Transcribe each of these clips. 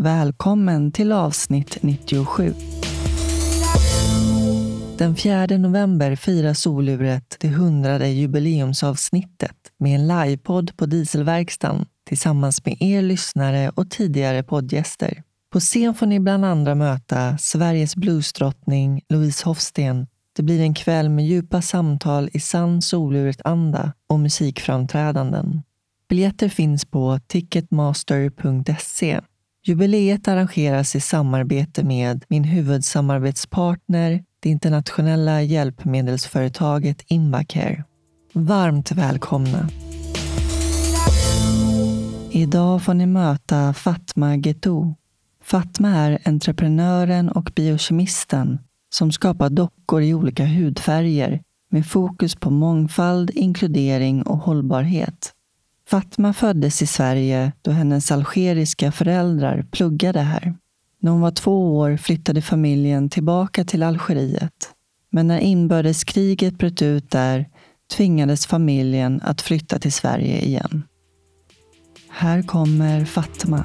Välkommen till avsnitt 97. Den 4 november firar soluret det hundrade jubileumsavsnittet med en livepodd på Dieselverkstan tillsammans med er lyssnare och tidigare poddgäster. På scen får ni bland andra möta Sveriges bluesdrottning Louise Hofsten. Det blir en kväll med djupa samtal i sann soluret-anda och musikframträdanden. Biljetter finns på ticketmaster.se. Jubileet arrangeras i samarbete med min huvudsamarbetspartner, det internationella hjälpmedelsföretaget Invacare. Varmt välkomna! Idag får ni möta Fatma Getou. Fatma är entreprenören och biokemisten som skapar dockor i olika hudfärger med fokus på mångfald, inkludering och hållbarhet. Fatma föddes i Sverige då hennes algeriska föräldrar pluggade här. När hon var två år flyttade familjen tillbaka till Algeriet. Men när inbördeskriget bröt ut där tvingades familjen att flytta till Sverige igen. Här kommer Fatma.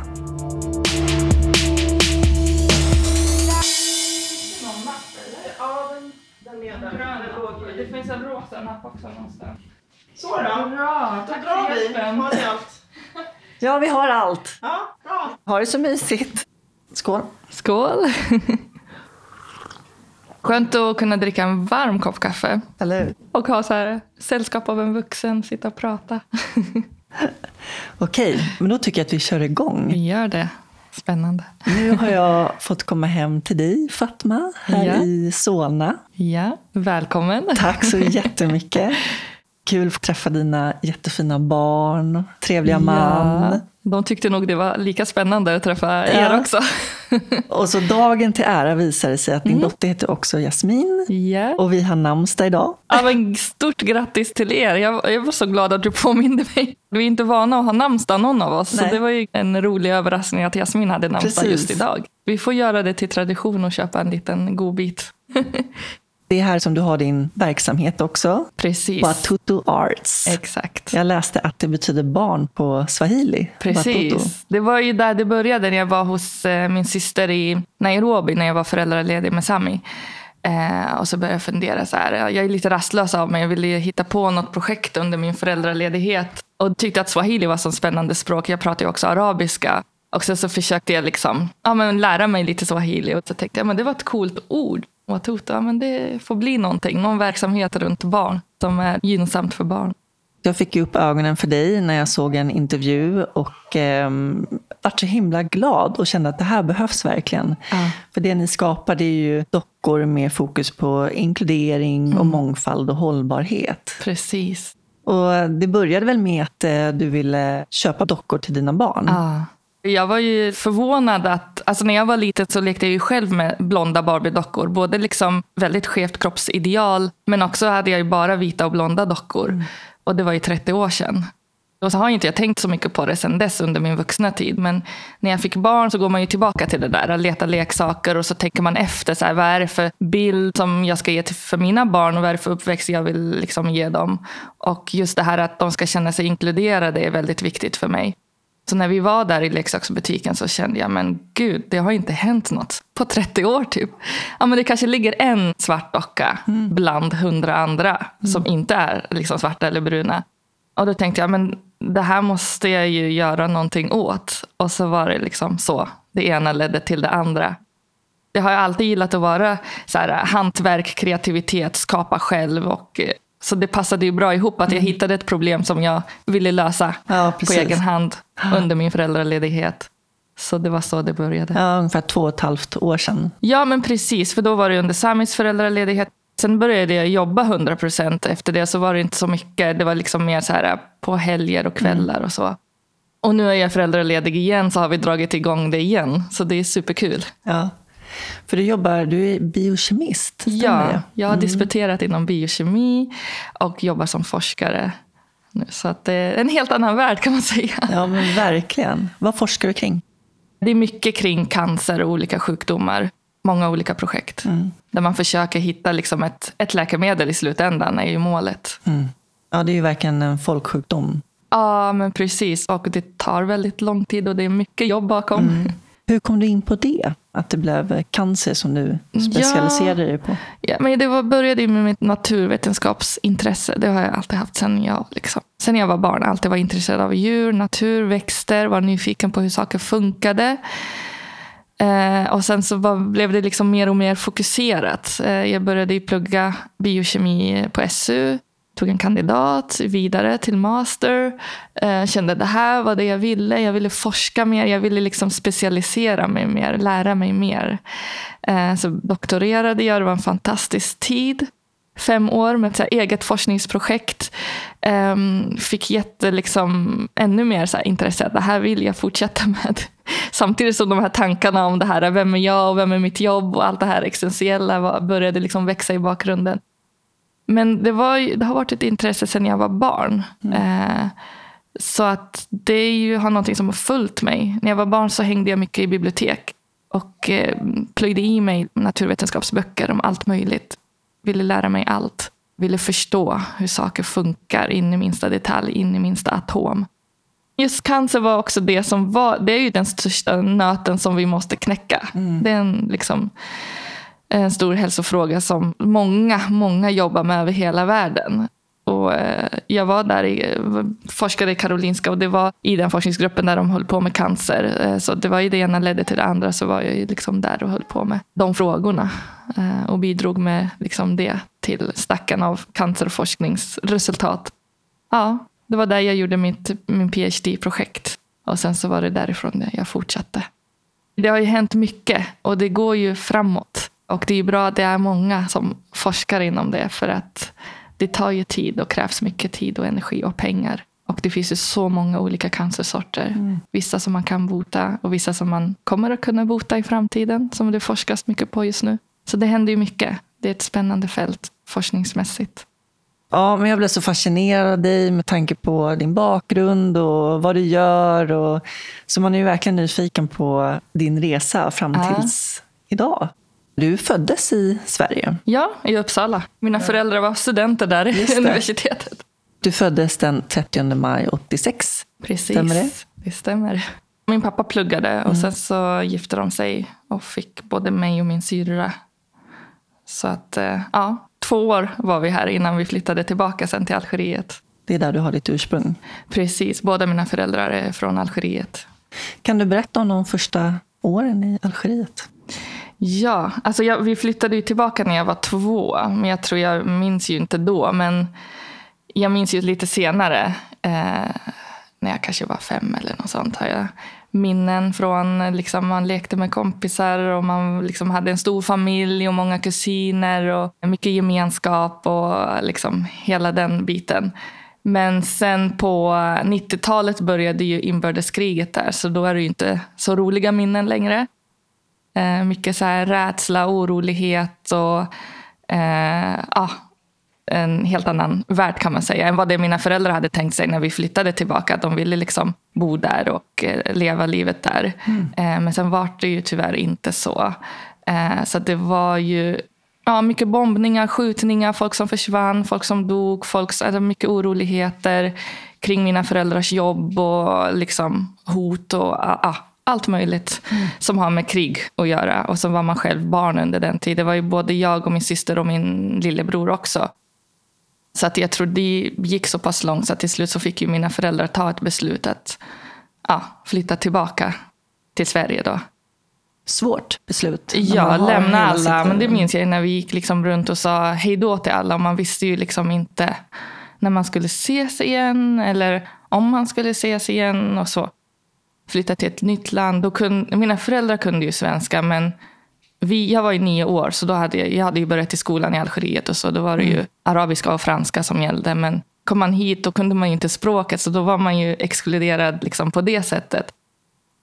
Det finns en rosa napp också någonstans. Så då. Bra, Då tack drar för vi. Har ni allt? Ja, vi har allt. Ja, bra. Ha det så mysigt. Skål. Skål! Skönt att kunna dricka en varm kopp kaffe Eller hur? och ha så här, sällskap av en vuxen, sitta och prata. Okej, men då tycker jag att vi kör igång. Vi gör det. Spännande. Nu har jag fått komma hem till dig, Fatma, här Ja. i Solna. Ja, välkommen. Tack så jättemycket. Kul att träffa dina jättefina barn, trevliga man. Ja, de tyckte nog det var lika spännande att träffa Ja. er också. Och så dagen till ära visar det sig att Mm. din dotter heter också Jasmin. Ja. Och vi har namnsdag idag. Ja, men stort grattis till er. Jag, jag var så glad att du påminde mig. Vi är inte vana att ha namnsdag någon av oss. Nej. Så det var ju en rolig överraskning att Jasmin hade namnsdag Precis. just idag. Vi får göra det till tradition och köpa en liten godbit. Det är här som du har din verksamhet också. Precis. Batutu Arts. Exakt. Jag läste att det betyder barn på swahili. Precis. Det var ju där det började när jag var hos eh, min syster i Nairobi när jag var föräldraledig med Sami. Eh, och så började jag fundera så här. Jag är lite rastlös av mig. Jag ville hitta på något projekt under min föräldraledighet. Och tyckte att swahili var så spännande språk. Jag pratar ju också arabiska. Och sen så försökte jag liksom, ja, men lära mig lite swahili. Och så tänkte jag men det var ett coolt ord. Watuta, ja, men det får bli någonting. Någon verksamhet runt barn som är gynnsamt för barn. Jag fick upp ögonen för dig när jag såg en intervju och eh, vart så himla glad och kände att det här behövs verkligen. Ja. För det ni skapar det är ju dockor med fokus på inkludering Mm. och mångfald och hållbarhet. Precis. Och det började väl med att eh, du ville köpa dockor till dina barn? Ja. Jag var ju förvånad att, alltså när jag var liten så lekte jag ju själv med blonda Barbie-dockor. Både liksom väldigt skevt kroppsideal, men också hade jag ju bara vita och blonda dockor. Och det var ju 30 år sedan. Och så har inte jag tänkt så mycket på det sedan dess under min vuxna tid. Men när jag fick barn så går man ju tillbaka till det där, att leta leksaker och så tänker man efter, så här, vad är det för bild som jag ska ge till, för mina barn och vad är det för uppväxt jag vill liksom ge dem. Och just det här att de ska känna sig inkluderade är väldigt viktigt för mig. Så när vi var där i leksaksbutiken så kände jag, men gud, det har inte hänt något på 30 år typ. Ja, men det kanske ligger en svart docka bland hundra andra som inte är liksom svarta eller bruna. Och då tänkte jag, men det här måste jag ju göra någonting åt. Och så var det liksom så. Det ena ledde till det andra. Jag har alltid gillat att vara så här, hantverk, kreativitet, skapa själv. Och, eh, så det passade ju bra ihop att jag hittade ett problem som jag ville lösa Ja, på egen hand under min föräldraledighet. Så det var så det började. Ja, ungefär två och ett halvt år sedan. Ja, men precis. För då var det under Samis föräldraledighet. Sen började jag jobba 100% efter det. Så var det inte så mycket. Det var liksom mer så här på helger och kvällar och så. Och nu är jag föräldraledig igen så har vi dragit igång det igen. Så det är superkul. Ja. För du jobbar, du är biokemist, Ja, det? jag har disputerat inom biokemi och jobbar som forskare. nu. Så att det är en helt annan värld kan man säga. Ja, men verkligen. Vad forskar du kring? Det är mycket kring cancer och olika sjukdomar. Många olika projekt. Där man försöker hitta liksom ett, ett läkemedel i slutändan är ju målet. Mm. Ja, det är ju verkligen en folksjukdom. Ja, men precis. Och det tar väldigt lång tid och det är mycket jobb bakom. Hur kom du in på det? Att det blev cancer som du specialiserade dig på? Ja, men det var, började ju med mitt naturvetenskapsintresse. Det har jag alltid haft sen jag, liksom, sen jag var barn. Alltid var intresserad av djur, natur, växter. Var nyfiken på hur saker funkade. Eh, och sen så var, blev det liksom mer och mer fokuserat. Eh, jag började ju plugga biokemi på SU. Tog en kandidat vidare till master. Eh, kände det här var det jag ville. Jag ville forska mer. Jag ville liksom specialisera mig mer. Lära mig mer. Eh, så doktorerade jag. Det var en fantastisk tid. Fem år med ett så här eget forskningsprojekt. Eh, fick jätte, liksom, ännu mer så här intresse. Det här vill jag fortsätta med. Samtidigt som de här tankarna om det här, vem är jag och vem är mitt jobb och allt det här existentiella var, började liksom växa i bakgrunden. Men det, var, det har varit ett intresse sedan jag var barn. Eh, så att det är ju, har någonting som har följt mig. När jag var barn så hängde jag mycket i bibliotek. Och eh, plöjde i mig naturvetenskapsböcker om allt möjligt. Ville lära mig allt. Ville förstå hur saker funkar in i minsta detalj, in i minsta atom. Just cancer var också det som var, det är ju den största nöten som vi måste knäcka. Det är en, liksom, en stor hälsofråga som många, många jobbar med över hela världen. Och eh, jag var där, i, forskade i Karolinska och det var i den forskningsgruppen där de höll på med cancer. Eh, så det var ju det ena ledde till det andra så var jag ju liksom där och höll på med de frågorna. Eh, och bidrog med liksom det till stacken av cancerforskningsresultat. Ja, det var där jag gjorde mitt, min PhD-projekt. Och sen så var det därifrån jag fortsatte. Det har ju hänt mycket och det går ju framåt. Och det är bra att det är många som forskar inom det för att det tar ju tid och krävs mycket tid och energi och pengar. Och det finns ju så många olika cancersorter. Vissa som man kan bota och vissa som man kommer att kunna bota i framtiden. Som det forskas mycket på just nu. Så det händer ju mycket. Det är ett spännande fält forskningsmässigt. Ja, men jag blev så fascinerad av dig med tanke på din bakgrund och vad du gör. Och, så man är ju verkligen nyfiken på din resa fram Ja. tills idag. Du föddes i Sverige. Ja, i Uppsala. Mina föräldrar var studenter där i universitetet. Du föddes den 30 maj 86. Precis. Stämmer det? Det stämmer. Min pappa pluggade och sen så gifte de sig och fick både mig och min syrra. Så att, eh, ja, två år var vi här innan vi flyttade tillbaka sen till Algeriet. Det är där du har ditt ursprung. Precis, båda mina föräldrar är från Algeriet. Kan du berätta om de första åren i Algeriet? Ja, alltså jag, vi flyttade ju tillbaka när jag var två. Men jag tror jag minns ju inte då. Men jag minns ju lite senare. Eh, när jag kanske var fem eller något sånt. Har jag minnen från, liksom, man lekte med kompisar och man liksom hade en stor familj och många kusiner och mycket gemenskap och liksom hela den biten. Men sen på 90-talet började ju inbördeskriget där, så då är det ju inte så roliga minnen längre. Eh, mycket så här rädsla, orolighet och eh, ja, en helt annan värld kan man säga än vad det mina föräldrar hade tänkt sig när vi flyttade tillbaka. De ville liksom bo där och eh, leva livet där. Eh, men sen var det ju tyvärr inte så. Så det var ju ja, mycket bombningar, skjutningar, folk som försvann, folk som dog, folk, alltså mycket oroligheter kring mina föräldrars jobb och liksom hot och ja, ja, allt möjligt som har med krig att göra. Och så var man själv barn under den tiden. Det var ju både jag och min syster och min lillebror också. Så att jag tror det gick så pass långt så att till slut så fick ju mina föräldrar ta ett beslut att ja, flytta tillbaka till Sverige då. Svårt beslut. Ja, lämna alla. Men det minns jag när vi gick liksom runt och sa hej då till alla. Man visste ju liksom inte när man skulle ses igen eller om man skulle ses igen och så. Flytta till ett nytt land. Då kunde, mina föräldrar kunde ju svenska men vi, jag var ju nio år så då hade jag, jag hade ju börjat i skolan i Algeriet och så. Då var det ju arabiska och franska som gällde. Men kom man hit då kunde man ju inte språket, så då var man ju exkluderad liksom på det sättet.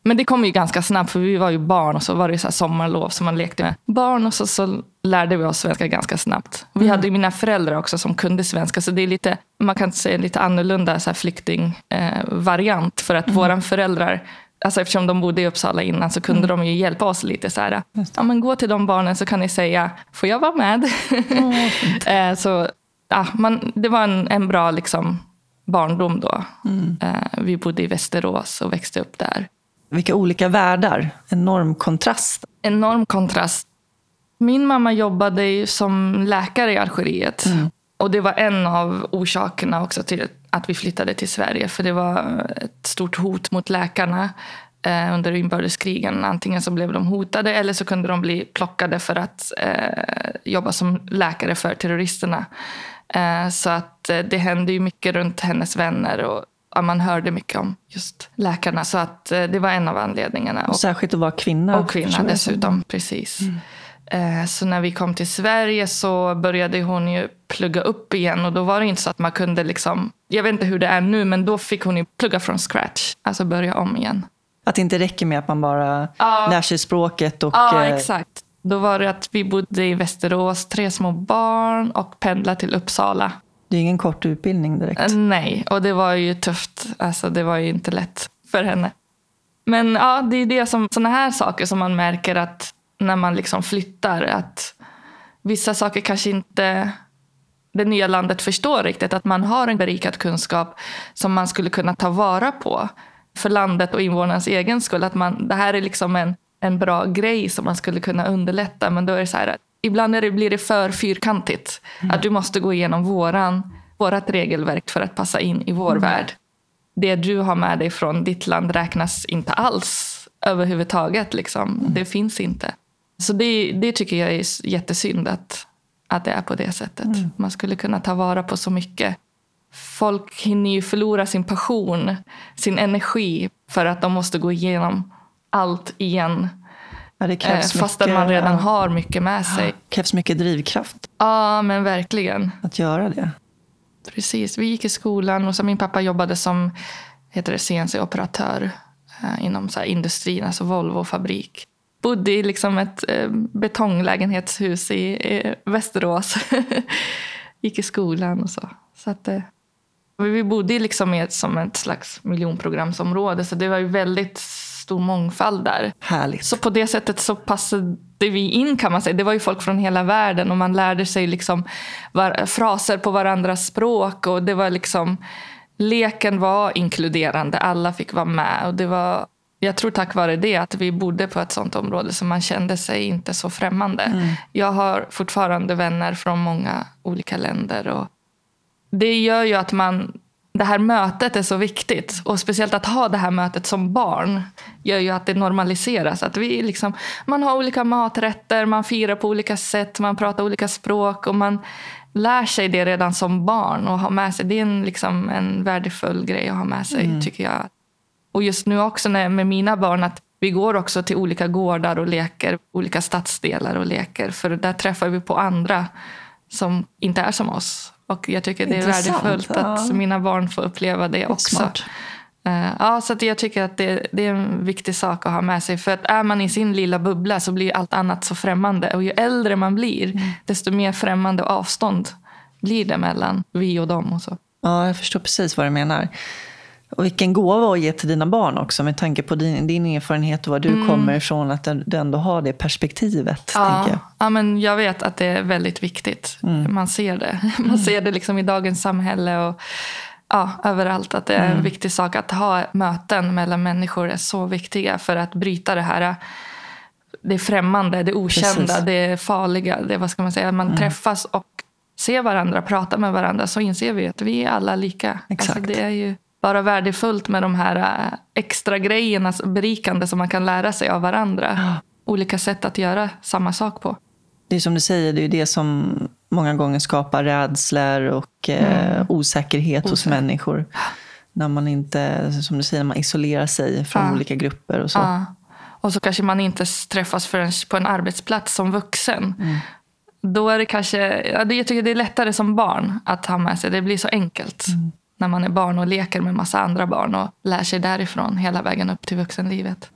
Men det kom ju ganska snabbt, för vi var ju barn och så var det så sommarlov som man lekte med barn och så, så lärde vi oss svenska ganska snabbt. Vi mm. hade ju mina föräldrar också som kunde svenska, så det är lite, man kan säga lite annorlunda flyktingvariant. Eh, för att mm. våra föräldrar Alltså eftersom de bodde i Uppsala innan så kunde mm. de ju hjälpa oss lite. Så här, ja, men gå till de barnen så kan ni säga, får jag vara med? Oh, så ja, man, det var en, en bra liksom, barndom då. Mm. Eh, vi bodde i Västerås och växte upp där. Vilka olika världar. Enorm kontrast. Enorm kontrast. Min mamma jobbade som läkare i Algeriet. Mm. Och det var en av orsakerna också till att vi flyttade till Sverige. För det var ett stort hot mot läkarna eh, under inbördeskrigen. Antingen så blev de hotade eller så kunde de bli plockade för att eh, jobba som läkare för terroristerna. Eh, så att eh, det hände ju mycket runt hennes vänner. Och man hörde mycket om just läkarna. Så att eh, det var en av anledningarna. Och, särskilt att vara kvinna. Och kvinna dessutom, precis. Mm. Så när vi kom till Sverige så började hon ju plugga upp igen. Och då var det inte så att man kunde liksom, jag vet inte hur det är nu, men då fick hon ju plugga från scratch. Alltså börja om igen. Att det inte räcker med att man bara ja. lär sig språket och... Ja, exakt. Då var det att vi bodde i Västerås, tre små barn och pendlade till Uppsala. Det är ingen kort utbildning direkt. Eh, nej, och det var ju tufft. Alltså, det var ju inte lätt för henne. Men ja, det är det som, sådana här saker som man märker att när man liksom flyttar, att vissa saker kanske inte det nya landet förstår riktigt. Att man har en berikad kunskap som man skulle kunna ta vara på för landet och invånarnas egen skull. Att man, det här är liksom en en bra grej som man skulle kunna underlätta. Men då är det så här att ibland är det, blir det för fyrkantigt. Mm. Att du måste gå igenom våran, vårat regelverk för att passa in i vår mm. värld. Det du har med dig från ditt land räknas inte alls överhuvudtaget. Liksom. Mm. Det finns inte. Så det, det tycker jag är jättesynd att, att det är på det sättet. Mm. Man skulle kunna ta vara på så mycket. Folk hinner ju förlora sin passion, sin energi för att de måste gå igenom allt igen. Ja, det krävs eh, fastän man redan har mycket med sig. Det krävs mycket drivkraft. Ja, men verkligen. Att göra det. Precis. Vi gick i skolan och så min pappa jobbade som CNC-operatör eh, inom så industrin, alltså Volvo-fabrik. Bodde i liksom ett eh, betonglägenhetshus i, i Västerås. gick i skolan och så. så att, eh, vi bodde liksom i ett, som ett slags miljonprogramsområde så det var ju väldigt stor mångfald där. Härligt. Så på det sättet så passade vi in kan man säga. Det var ju folk från hela världen och man lärde sig liksom var, fraser på varandras språk. och det var liksom Leken var inkluderande, alla fick vara med. Och det var, jag tror tack vare det att vi bodde på ett sånt område så man kände sig inte så främmande. Mm. Jag har fortfarande vänner från många olika länder. Och det gör ju att man det här mötet är så viktigt. Och speciellt att ha det här mötet som barn gör ju att det normaliseras. Att vi liksom, man har olika maträtter, man firar på olika sätt, man pratar olika språk och man lär sig det redan som barn och har med sig. Det är en, liksom, en värdefull grej att ha med sig mm. tycker jag. Och just nu också när, med mina barn att vi går också till olika gårdar och leker, olika stadsdelar och leker. För där träffar vi på andra som inte är som oss. Och jag tycker det är Intressant. värdefullt att ja. mina barn får uppleva det, också. Smart. Uh, ja, så jag tycker att det, det, är en viktig sak att ha med sig. För att är man i sin lilla bubbla så blir allt annat så främmande. Och ju äldre man blir, mm. desto mer främmande avstånd blir det mellan vi och dem. Och så. Ja, jag förstår precis vad du menar. Och vilken gåva att ge till dina barn också med tanke på din, din erfarenhet och var du mm. kommer ifrån. Att du ändå har det perspektivet. Ja, jag. ja, men jag vet att det är väldigt viktigt. Mm. Man ser det. Man mm. ser det liksom i dagens samhälle och ja, överallt. Att det är en mm. viktig sak att ha möten mellan människor är så viktiga för att bryta det här det främmande, det okända, Precis. det farliga. Det, vad ska man säga? Man mm. träffas och ser varandra, pratar med varandra så inser vi att vi är alla lika. Alltså, Exakt. Alltså det är ju bara värdefullt med de här äh, extra grejerna, berikande som man kan lära sig av varandra. Ja. Olika sätt att göra samma sak på. Det är som du säger, det är det som många gånger skapar rädslor och eh, mm. osäkerhet Osäker. hos människor. När man inte, som du säger, man isolerar sig från ja. olika grupper och så. Ja. Och så kanske man inte träffas förrän på en arbetsplats som vuxen. Mm. då är det kanske, jag tycker det är lättare som barn att ha med sig. Det blir så enkelt när man är barn och leker med massa andra barn och lär sig därifrån hela vägen upp till vuxenlivet.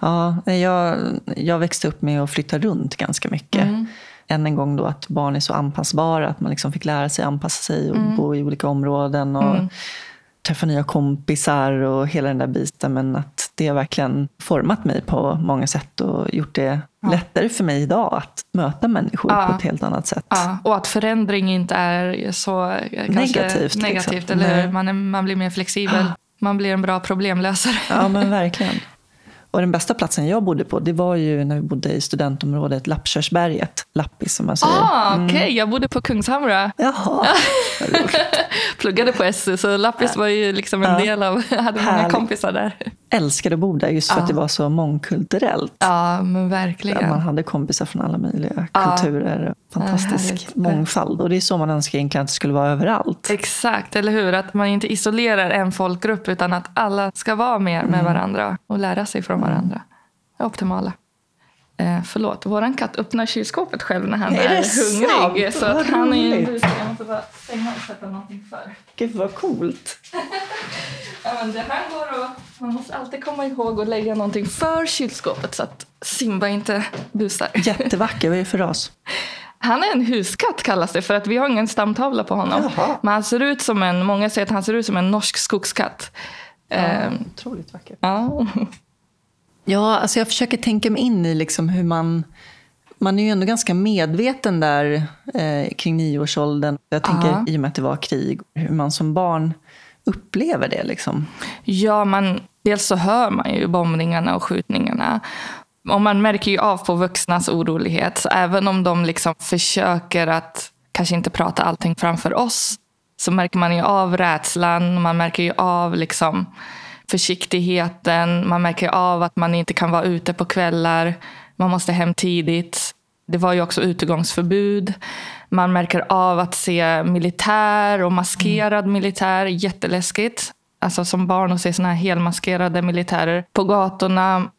Ja, jag, jag växte upp med att flytta runt ganska mycket. Mm. Än en gång då att barn är så anpassbara, att man liksom fick lära sig anpassa sig och Mm. bo i olika områden och träffa nya kompisar och hela den där biten. Men att det har verkligen format mig på många sätt och gjort det lättare för mig idag att möta människor Ja. på ett helt annat sätt. Ja, och att förändring inte är så eh, kanske Negativt, liksom. negativt eller? Man, är, man blir mer flexibel. Man blir en bra problemlösare. Ja, men verkligen. Och den bästa platsen jag bodde på, det var ju när vi bodde i studentområdet Lappkörsberget. Lappis som man säger. Ah, Okej, jag bodde på Kungshamra. Jaha. Pluggade på SU, så Lappis var ju liksom en Ja. del av... Jag hade många Härligt. kompisar där. älskade att bo där just för Ja. att det var så mångkulturellt. Ja, men verkligen. man hade kompisar från alla möjliga Ja. kulturer. Fantastisk mångfald. Och det är så man önskar egentligen att det skulle vara överallt. Exakt, eller hur? Att man inte isolerar en folkgrupp utan att alla ska vara Mm. med varandra och lära sig från varandra. Det optimala. Eh, förlåt, våran katt öppnar kylskåpet själv när han Är är, det hungrig. Så att han är en roligt. bus. Jag måste bara stänga och sätta någonting för. Gud vad coolt. Ja, men det här går att, man måste alltid komma ihåg att lägga någonting för kylskåpet så att Simba inte busar. Jättevacker. Vad är det för ras? Han är en huskatt kallas det för att vi har ingen stamtavla på honom. Jaha. Men han ser ut som en, många säger att han ser ut som en norsk skogskatt. Eh, Otroligt vacker. ja. Ja, alltså jag försöker tänka mig in i liksom hur man... Man är ju ändå ganska medveten där eh, kring nioårsåldern. Jag tänker Ja. i och med att det var krig, hur man som barn upplever det. Liksom. Ja, man, dels så hör man ju bombningarna och skjutningarna. Och man märker ju av på vuxnas orolighet. Så även om de liksom försöker att kanske inte prata allting framför oss så märker man ju av rädslan. Man märker ju av liksom försiktigheten. Man märker av att man inte kan vara ute på kvällar. Man måste hem tidigt. Det var ju också utegångsförbud. Man märker av att se militär och maskerad militär. Jätteläskigt. Alltså som barn att se såna här helmaskerade militärer på gatorna.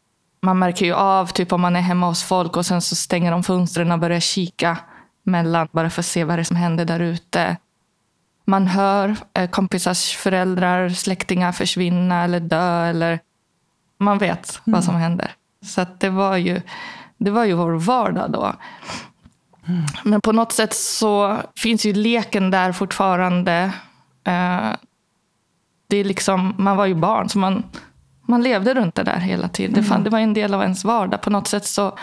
Man märker ju av typ om man är hemma hos folk och sen så stänger de fönstren och börjar kika mellan bara för att se vad det är som händer där ute. Man hör eh, kompisars föräldrar, släktingar försvinna eller dö. Eller man vet vad som händer. Så det, var ju, det var ju vår vardag då. Men på något sätt så finns ju leken där fortfarande. Eh, det är liksom, man var ju barn, så man, man levde runt det där hela tiden. Det, fan, det var en del av ens vardag. På något sätt så,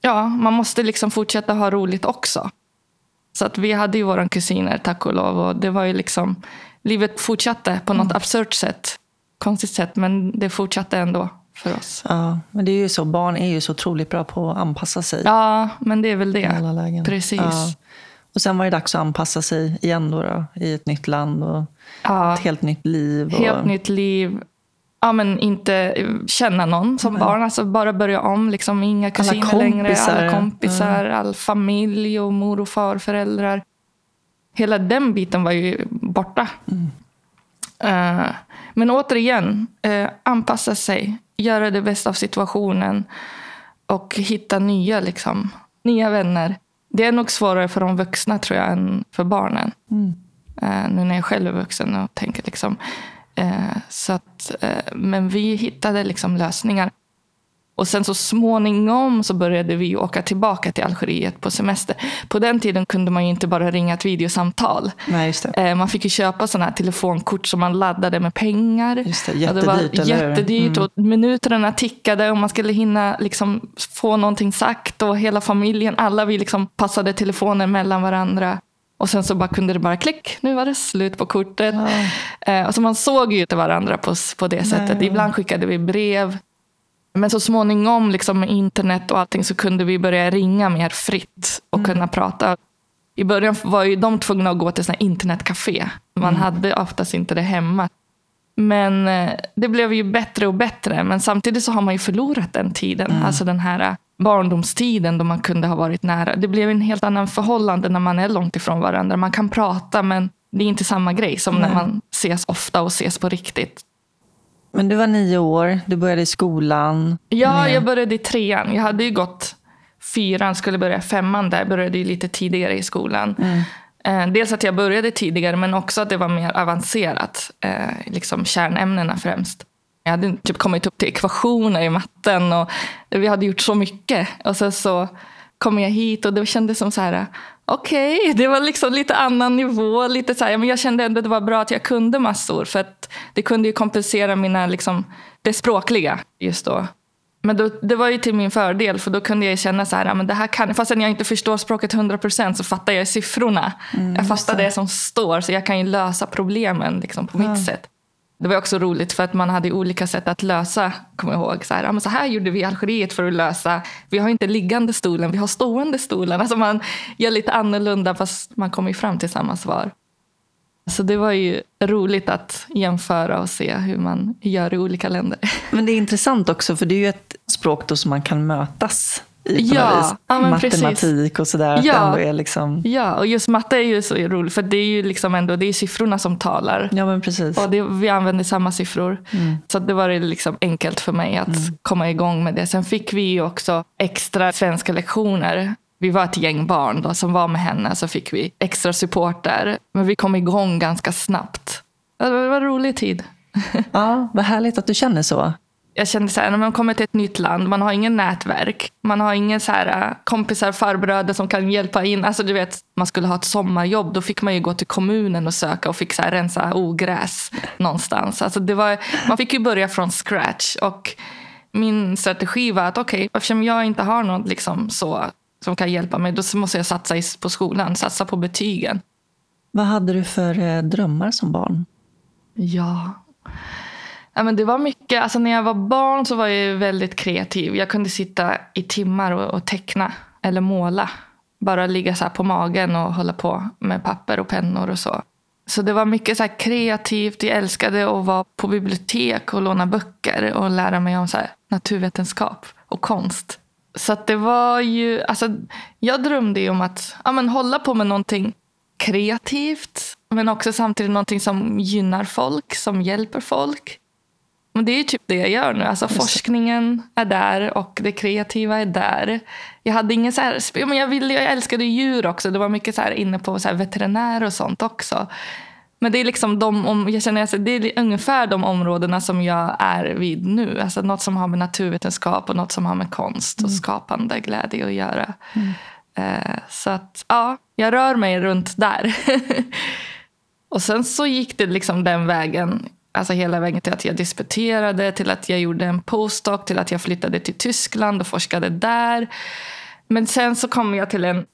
ja, man måste liksom fortsätta ha roligt också. Så att vi hade ju våra kusiner, tack och lov. Och det var ju liksom, livet fortsatte på något absurt sätt. Konstigt sätt, men det fortsatte ändå för oss. Ja, men det är ju så. Barn är ju så otroligt bra på att anpassa sig Ja, men det är väl i alla det. lägen. Precis. Ja. Och sen var det dags att anpassa sig igen då, då i ett nytt land och Ja, ett helt nytt liv. Och, helt nytt liv. Ja, men inte känna någon som barn. Alltså bara börja om. Liksom, inga kusiner längre. kompisar. Alla kompisar, all familj och mor och farföräldrar. Hela den biten var ju borta. Eh, men återigen, uh, anpassa sig. Göra det bästa av situationen. Och hitta nya, liksom, nya vänner. Det är nog svårare för de vuxna tror jag än för barnen. Eh, nu när jag själv är vuxen och tänker liksom. Eh, så att, eh, men vi hittade liksom lösningar. Och sen så småningom så började vi åka tillbaka till Algeriet på semester. På den tiden kunde man ju inte bara ringa ett videosamtal. Nej. Eh, Man fick ju köpa sådana här telefonkort som man laddade med pengar. Just det, Och det var jättedyrt, hur? Mm. jättedyrt och minuterna tickade och man skulle hinna liksom få någonting sagt. Och hela familjen, alla vi liksom passade telefonen mellan varandra. Och sen så bara kunde det bara klick, nu var det slut på kortet. Eh, och så man såg ju inte varandra på, på det sättet. Nej. Ibland skickade vi brev. Men så småningom liksom med internet och allting så kunde vi börja ringa mer fritt och Mm. kunna prata. I början var ju de tvungna att gå till såna internetcafé. Man Mm. hade oftast inte det hemma. Men eh, det blev ju bättre och bättre. Men samtidigt så har man ju förlorat den tiden. Mm. Alltså den här eh, barndomstiden då man kunde ha varit nära. Det blev en helt annan förhållande när man är långt ifrån varandra. Man kan prata men det är inte samma grej som när man ses ofta och ses på riktigt. Men du var nio år, du började i skolan. Ja, med- jag började i trean. Jag hade ju gått fyran, skulle börja femman där, började ju lite tidigare i skolan. Eh, dels att jag började tidigare, men också att det var mer avancerat. Eh, liksom kärnämnena främst. Jag hade typ kommit upp till ekvationer i matten och vi hade gjort så mycket. Och sen så kom jag hit och det kändes som så här, okej, okay, det var liksom lite annan nivå. Lite så här, men jag kände ändå att det var bra att jag kunde massor för att det kunde ju kompensera mina, liksom, det språkliga just då. Men då, det var ju till min fördel för då kunde jag känna så här, men det här kan, fastän jag inte förstår språket 100% så fattar jag siffrorna. Mm, jag fattar det. som står så jag kan ju lösa problemen liksom, på ja. mitt sätt. Det var också roligt för att man hade olika sätt att lösa, kommer jag ihåg. Så här, så här gjorde vi i Algeriet för att lösa. Vi har inte liggande stolen, vi har stående stolen. Alltså man gör lite annorlunda fast man kommer fram till samma svar. Så det var ju roligt att jämföra och se hur man gör i olika länder. Men det är intressant också för det är ju ett språk då som man kan mötas i på ja, vis. Ja, Matematik precis. och sådär. Ja. är liksom... ja, och just matte är ju så roligt för det är ju liksom ändå det är siffrorna som talar. Ja, men precis. Och det, vi använder samma siffror. Mm. Så det var liksom enkelt för mig att mm. komma igång med det. Sen fick vi ju också extra svenska lektioner. Vi var ett gäng barn då, som var med henne, så fick vi extra support där. Men vi kom igång ganska snabbt. Det var en rolig tid. Ja, vad härligt att du känner så jag kände så här, när man kommer till ett nytt land, man har ingen nätverk. Man har ingen så här, äh, kompisar, farbröder som kan hjälpa in. Alltså du vet, man skulle ha ett sommarjobb, då fick man ju gå till kommunen och söka och fick så här, rensa ogräs någonstans. Alltså det var, man fick ju börja från scratch. Och min strategi var att okej, okay, eftersom jag inte har någon liksom så, som kan hjälpa mig, då måste jag satsa på skolan, satsa på betygen. Vad hade du för eh, drömmar som barn? Ja, Ja, men det var mycket, alltså när jag var barn så var jag väldigt kreativ. Jag kunde sitta i timmar och, och teckna eller måla. Bara ligga så på magen och hålla på med papper och pennor och så. Så det var mycket så kreativt. Jag älskade att vara på bibliotek och låna böcker och lära mig om så naturvetenskap och konst. Så det var ju, alltså, jag drömde ju om att ja, men hålla på med någonting kreativt. Men också samtidigt någonting som gynnar folk, som hjälper folk. Men det är typ det jag gör nu. Alltså, forskningen är där och det kreativa är där. Jag hade ingen så här, men jag, ville, jag älskade djur också. Det var mycket så här inne på så här veterinär och sånt också. Men det är liksom de, jag känner att det är ungefär de områdena som jag är vid nu. Alltså något som har med naturvetenskap och något som har med konst och mm. skapande glädje att göra. Mm. Uh, så att ja, jag rör mig runt där. och sen så gick det liksom den vägen Alltså hela vägen till att jag disputerade, till att jag gjorde en postdoc, till att jag flyttade till Tyskland och forskade där. Men sen så kom jag till en...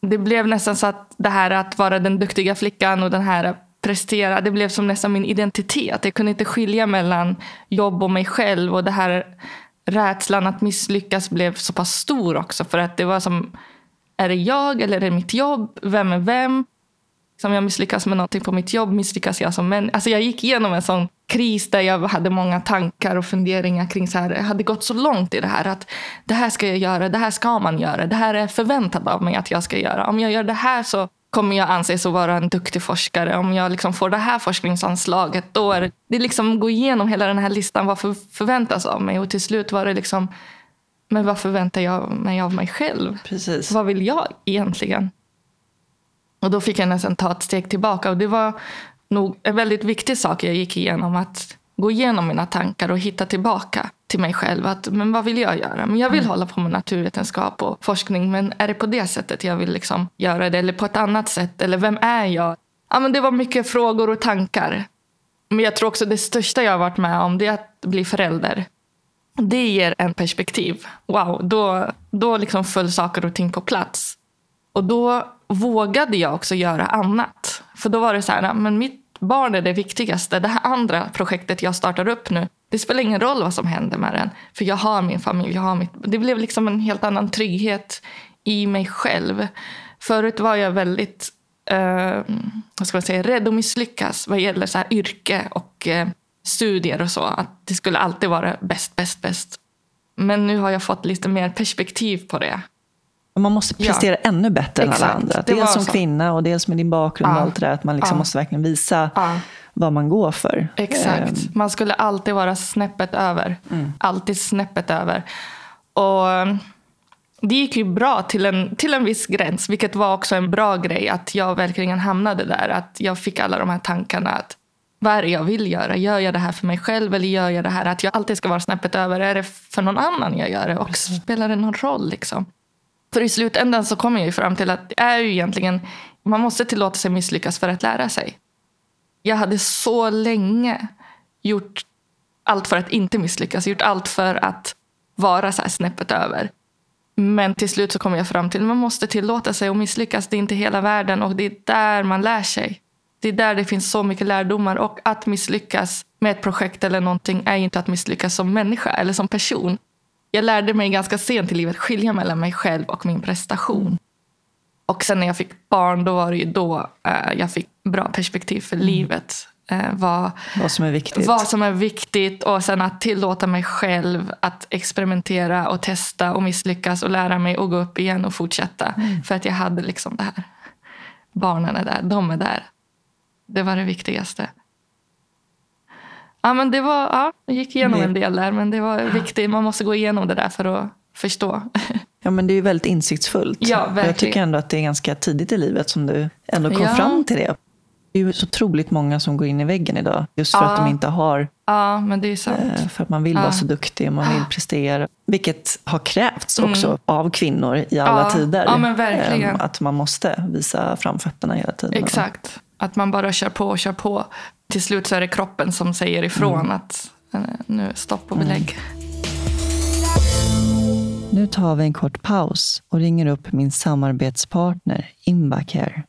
Det blev nästan så att det här att vara den duktiga flickan och den här prestera, det blev som nästan min identitet. Jag kunde inte skilja mellan jobb och mig själv. Och det här rädslan att misslyckas blev så pass stor också. För att det var som, är det jag eller är det mitt jobb? Vem är vem? Som jag misslyckas med någonting på mitt jobb misslyckas jag som människa. Alltså jag gick igenom en sån kris där jag hade många tankar och funderingar kring så här. Jag hade gått så långt i det här att det här ska jag göra, det här ska man göra, det här är förväntat av mig att jag ska göra. Om jag gör det här så kommer jag anses att vara en duktig forskare. Om jag liksom får det här forskningsanslaget, då är det, liksom gå igenom hela den här listan. Vad för, förväntas av mig? Och till slut var det liksom, men vad förväntar jag mig av mig själv? Precis. Vad vill jag egentligen? Och då fick jag nästan ta ett steg tillbaka. Och det var nog en väldigt viktig sak jag gick igenom. Att gå igenom mina tankar och hitta tillbaka till mig själv. Att, men vad vill jag göra? Men jag vill mm. hålla på med naturvetenskap och forskning. Men är det på det sättet jag vill liksom göra det? Eller på ett annat sätt? Eller vem är jag? Ja, men det var mycket frågor och tankar. Men jag tror också det största jag har varit med om det är att bli förälder. Det ger en perspektiv. Wow, då, då liksom föll saker och ting på plats. Och då vågade jag också göra annat. För då var det så här, men mitt barn är det viktigaste. Det här andra projektet jag startar upp nu, det spelar ingen roll vad som händer med den. För jag har min familj, jag har mitt... Det blev liksom en helt annan trygghet i mig själv. Förut var jag väldigt eh, vad ska man säga, rädd att misslyckas vad gäller så här yrke och eh, studier och så. Att det skulle alltid vara bäst, bäst, bäst. Men nu har jag fått lite mer perspektiv på det. Man måste prestera ja. ännu bättre Exakt. än alla andra. Dels som så. kvinna och dels med din bakgrund ja. och allt det där. Att man liksom ja. måste verkligen visa vad man går för. Exakt. Um. Man skulle alltid vara snäppet över. Mm. Alltid snäppet över. Och det gick ju bra till en, till en viss gräns, vilket var också en bra grej. Att jag verkligen hamnade där. Att jag fick alla de här tankarna. att Vad är det jag vill göra? Gör jag det här för mig själv eller gör jag det här att jag alltid ska vara snäppet över? Är det för någon annan jag gör det? Och spelar det någon roll? Liksom? För i slutändan så kommer jag ju fram till att det är ju egentligen, man måste tillåta sig misslyckas för att lära sig. Jag hade så länge gjort allt för att inte misslyckas. Gjort allt för att vara så här snäppet över. Men till slut så kom jag fram till att man måste tillåta sig att misslyckas. Det är inte hela världen och det är där man lär sig. Det är där det finns så mycket lärdomar. Och att misslyckas med ett projekt eller någonting är inte att misslyckas som människa eller som person. Jag lärde mig ganska sent i livet skilja mellan mig själv och min prestation. Och sen när jag fick barn, då var det ju då uh, jag fick bra perspektiv för mm. livet. Uh, vad, vad som är viktigt. Vad som är viktigt och sen att tillåta mig själv att experimentera och testa och misslyckas och lära mig att gå upp igen och fortsätta. Mm. För att jag hade liksom det här. Barnen är där, de är där. Det var det viktigaste. Ja, men det var, ja, jag gick igenom en del där, men det var viktigt. Man måste gå igenom det där för att förstå. Ja, men det är ju väldigt insiktsfullt. Ja, verkligen. Jag tycker ändå att det är ganska tidigt i livet som du ändå kom ja. fram till det. Det är ju så otroligt många som går in i väggen idag. Just för ja. att de inte har... Ja, men det är sant. Eh, för att man vill vara så duktig och man vill prestera. Vilket har krävts också mm. av kvinnor i alla tider. Ja, men verkligen. Ehm, att man måste visa framfötterna hela tiden. Exakt. Att man bara kör på och kör på. Till slut så är det kroppen som säger ifrån mm. att eh, nu stopp och belägg. Mm. Nu tar vi en kort paus och ringer upp min samarbetspartner Invacare.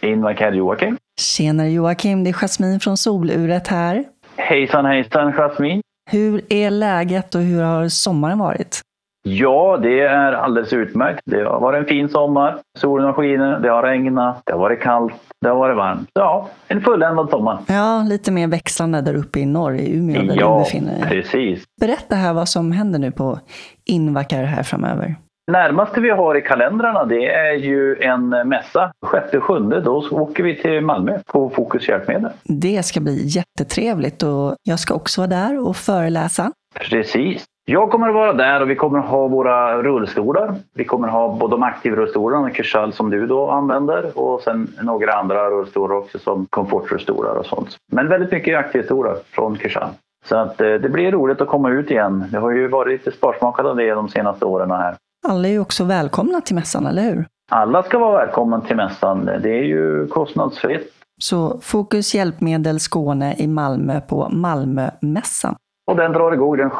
Invacare Joakim. Tjenare Joakim, det är Jasmin från Soluret här. Hejsan hejsan Jasmin. Hur är läget och hur har sommaren varit? Ja, det är alldeles utmärkt. Det har varit en fin sommar. Solen har skinit, det har regnat, det har varit kallt, det har varit varmt. Ja, en fulländad sommar. Ja, lite mer växlande där uppe i norr, i Umeå, där ja, du befinner dig. precis. Berätta här vad som händer nu på Invacare här framöver. Närmaste vi har i kalendrarna det är ju en mässa. 6-7 då åker vi till Malmö på Fokus hjälpmedel. Det ska bli jättetrevligt och jag ska också vara där och föreläsa. Precis. Jag kommer att vara där och vi kommer att ha våra rullstolar. Vi kommer att ha både de aktivrullstolarna, Kursal som du då använder och sen några andra rullstolar också som komfortrullstolar och sånt. Men väldigt mycket aktivstolar från Kursal. Så att eh, det blir roligt att komma ut igen. Det har ju varit lite sparsmakat av det de senaste åren här. Alla är ju också välkomna till mässan, eller hur? Alla ska vara välkomna till mässan. Det är ju kostnadsfritt. Så Fokus Hjälpmedel Skåne i Malmö på Malmömässan. Och den drar igång den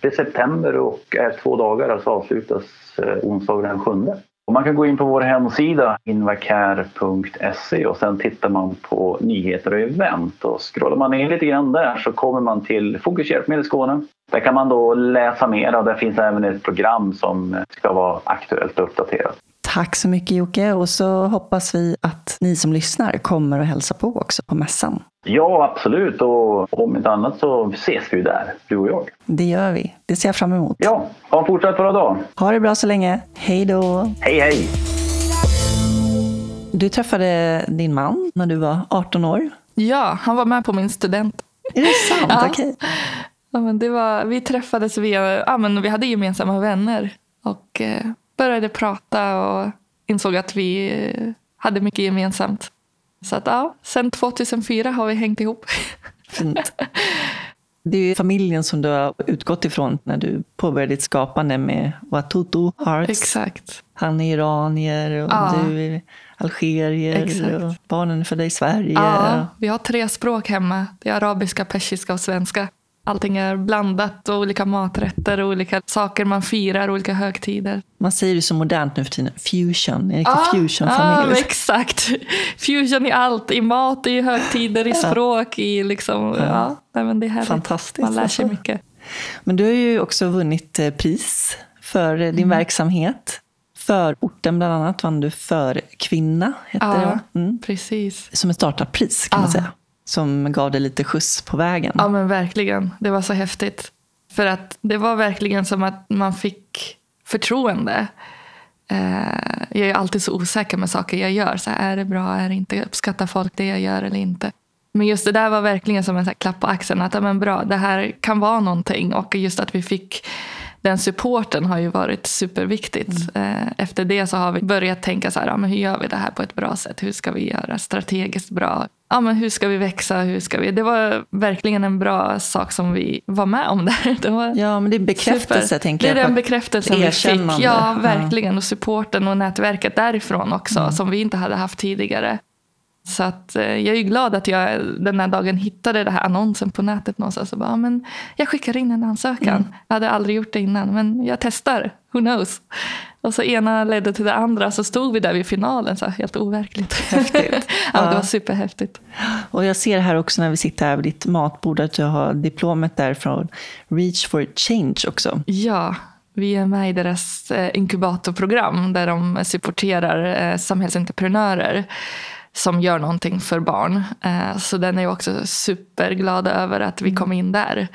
6 september och är två dagar, alltså avslutas eh, onsdag onsdagen den 7. Och man kan gå in på vår hemsida invacare.se och sen tittar man på nyheter och event. Och scrollar man ner lite grann där så kommer man till Fokus Hjälpmedel Skåne. Där kan man då läsa mer och där finns även ett program som eh, ska vara aktuellt och uppdaterat. Tack så mycket Jocke och så hoppas vi att ni som lyssnar kommer och hälsa på också på mässan. Ja, absolut. Och om inte annat så ses vi där, du och jag. Det gör vi. Det ser jag fram emot. Ja, ha en fortsatt bra dag. Ha det bra så länge. Hej då. Hej, hej. Du träffade din man när du var 18 år. Ja, han var med på min student. Är det sant? ja. Okej. Ja, men det var, vi träffades via, ja, men vi hade gemensamma vänner. Och eh, började prata och insåg att vi eh, hade mycket gemensamt. Så att ja, sen 2004 har vi hängt ihop. Fint. Det är ju familjen som du har utgått ifrån när du påbörjade ditt skapande med Watutu Arts. Exakt. Han är iranier och ja. du är algerier. Exakt. Och barnen är födda i Sverige. Ja, vi har tre språk hemma. Det är arabiska, persiska och svenska. Allting är blandat och olika maträtter och olika saker man firar, olika högtider. Man säger det så modernt nu för tiden, fusion, en riktig ah, fusionfamilj. Ah, exakt. Fusion i allt, i mat, i högtider, i språk, i liksom, ja. ja men det är härligt. Fantastiskt. Man lär sig mycket. Men du har ju också vunnit eh, pris för din mm. verksamhet. För orten bland annat vann du för kvinna. Heter ja, det, mm. precis. Som ett startarpris kan man säga som gav dig lite skjuts på vägen. Ja men verkligen. Det var så häftigt. För att det var verkligen som att man fick förtroende. Eh, jag är alltid så osäker med saker jag gör. Så här, är det bra? Är det inte? Uppskattar folk det jag gör eller inte? Men just det där var verkligen som en så klapp på axeln. Att men bra, det här kan vara någonting. Och just att vi fick den supporten har ju varit superviktigt. Mm. Efter det så har vi börjat tänka så här, ja, men hur gör vi det här på ett bra sätt? Hur ska vi göra strategiskt bra? Ja, men hur ska vi växa? Hur ska vi? Det var verkligen en bra sak som vi var med om där. Det var ja, men det är bekräftelse super. tänker jag. Det är den bekräftelsen vi fick. Ja, verkligen. Och supporten och nätverket därifrån också, mm. som vi inte hade haft tidigare. Så att, eh, jag är glad att jag den här dagen hittade den här annonsen på nätet någonstans. Och bara, men jag skickar in en ansökan. Mm. Jag hade aldrig gjort det innan, men jag testar. Who knows? Och så ena ledde till det andra, så stod vi där vid finalen. Så helt overkligt. Häftigt. ja, Det var superhäftigt. Och jag ser här också när vi sitter här vid ditt matbord att du har diplomet där från Reach for Change också. Ja, vi är med i deras eh, inkubatorprogram där de supporterar eh, samhällsentreprenörer som gör någonting för barn. Eh, så den är jag också superglad över att vi mm. kom in där.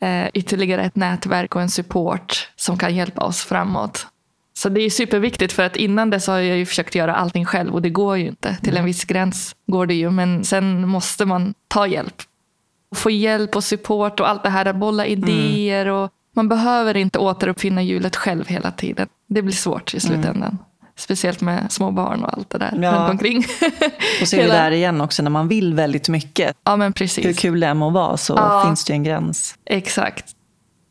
Mm. Ytterligare ett nätverk och en support som kan hjälpa oss framåt. Så det är superviktigt för att innan dess har jag ju försökt göra allting själv och det går ju inte. Till en mm. viss gräns går det ju men sen måste man ta hjälp. Få hjälp och support och allt det här, att bolla idéer. Och man behöver inte återuppfinna hjulet själv hela tiden. Det blir svårt i slutändan. Mm. Speciellt med små barn och allt det där ja. runt omkring. Och så är vi där igen också när man vill väldigt mycket. Ja, men precis. Hur kul det än må vara så ja. finns det ju en gräns. Exakt.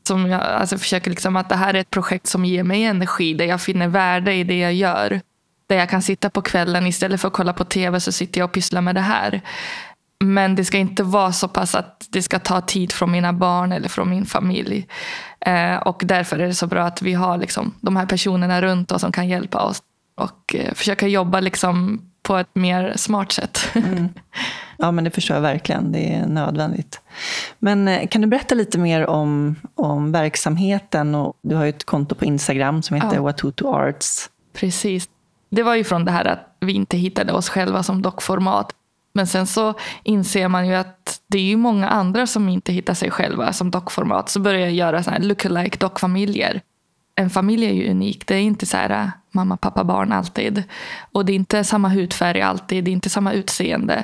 Som jag alltså, försöker liksom att det här är ett projekt som ger mig energi, där jag finner värde i det jag gör. Där jag kan sitta på kvällen istället för att kolla på tv så sitter jag och pysslar med det här. Men det ska inte vara så pass att det ska ta tid från mina barn eller från min familj. Eh, och därför är det så bra att vi har liksom, de här personerna runt oss som kan hjälpa oss och eh, försöka jobba liksom på ett mer smart sätt. Mm. Ja, men det förstår jag verkligen. Det är nödvändigt. Men eh, kan du berätta lite mer om, om verksamheten? Och du har ju ett konto på Instagram som heter ja. Watutu Arts. Precis. Det var ju från det här att vi inte hittade oss själva som dockformat. Men sen så inser man ju att det är ju många andra som inte hittar sig själva som dockformat. Så börjar jag göra såna här lookalike dockfamiljer en familj är ju unik. Det är inte så här mamma, pappa, barn alltid. Och det är inte samma hudfärg alltid. Det är inte samma utseende.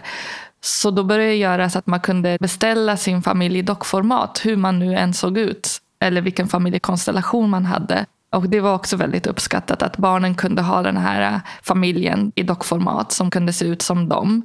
Så då började det göra så att man kunde beställa sin familj i dockformat. Hur man nu än såg ut. Eller vilken familjekonstellation man hade. Och det var också väldigt uppskattat att barnen kunde ha den här familjen i dockformat som kunde se ut som dem.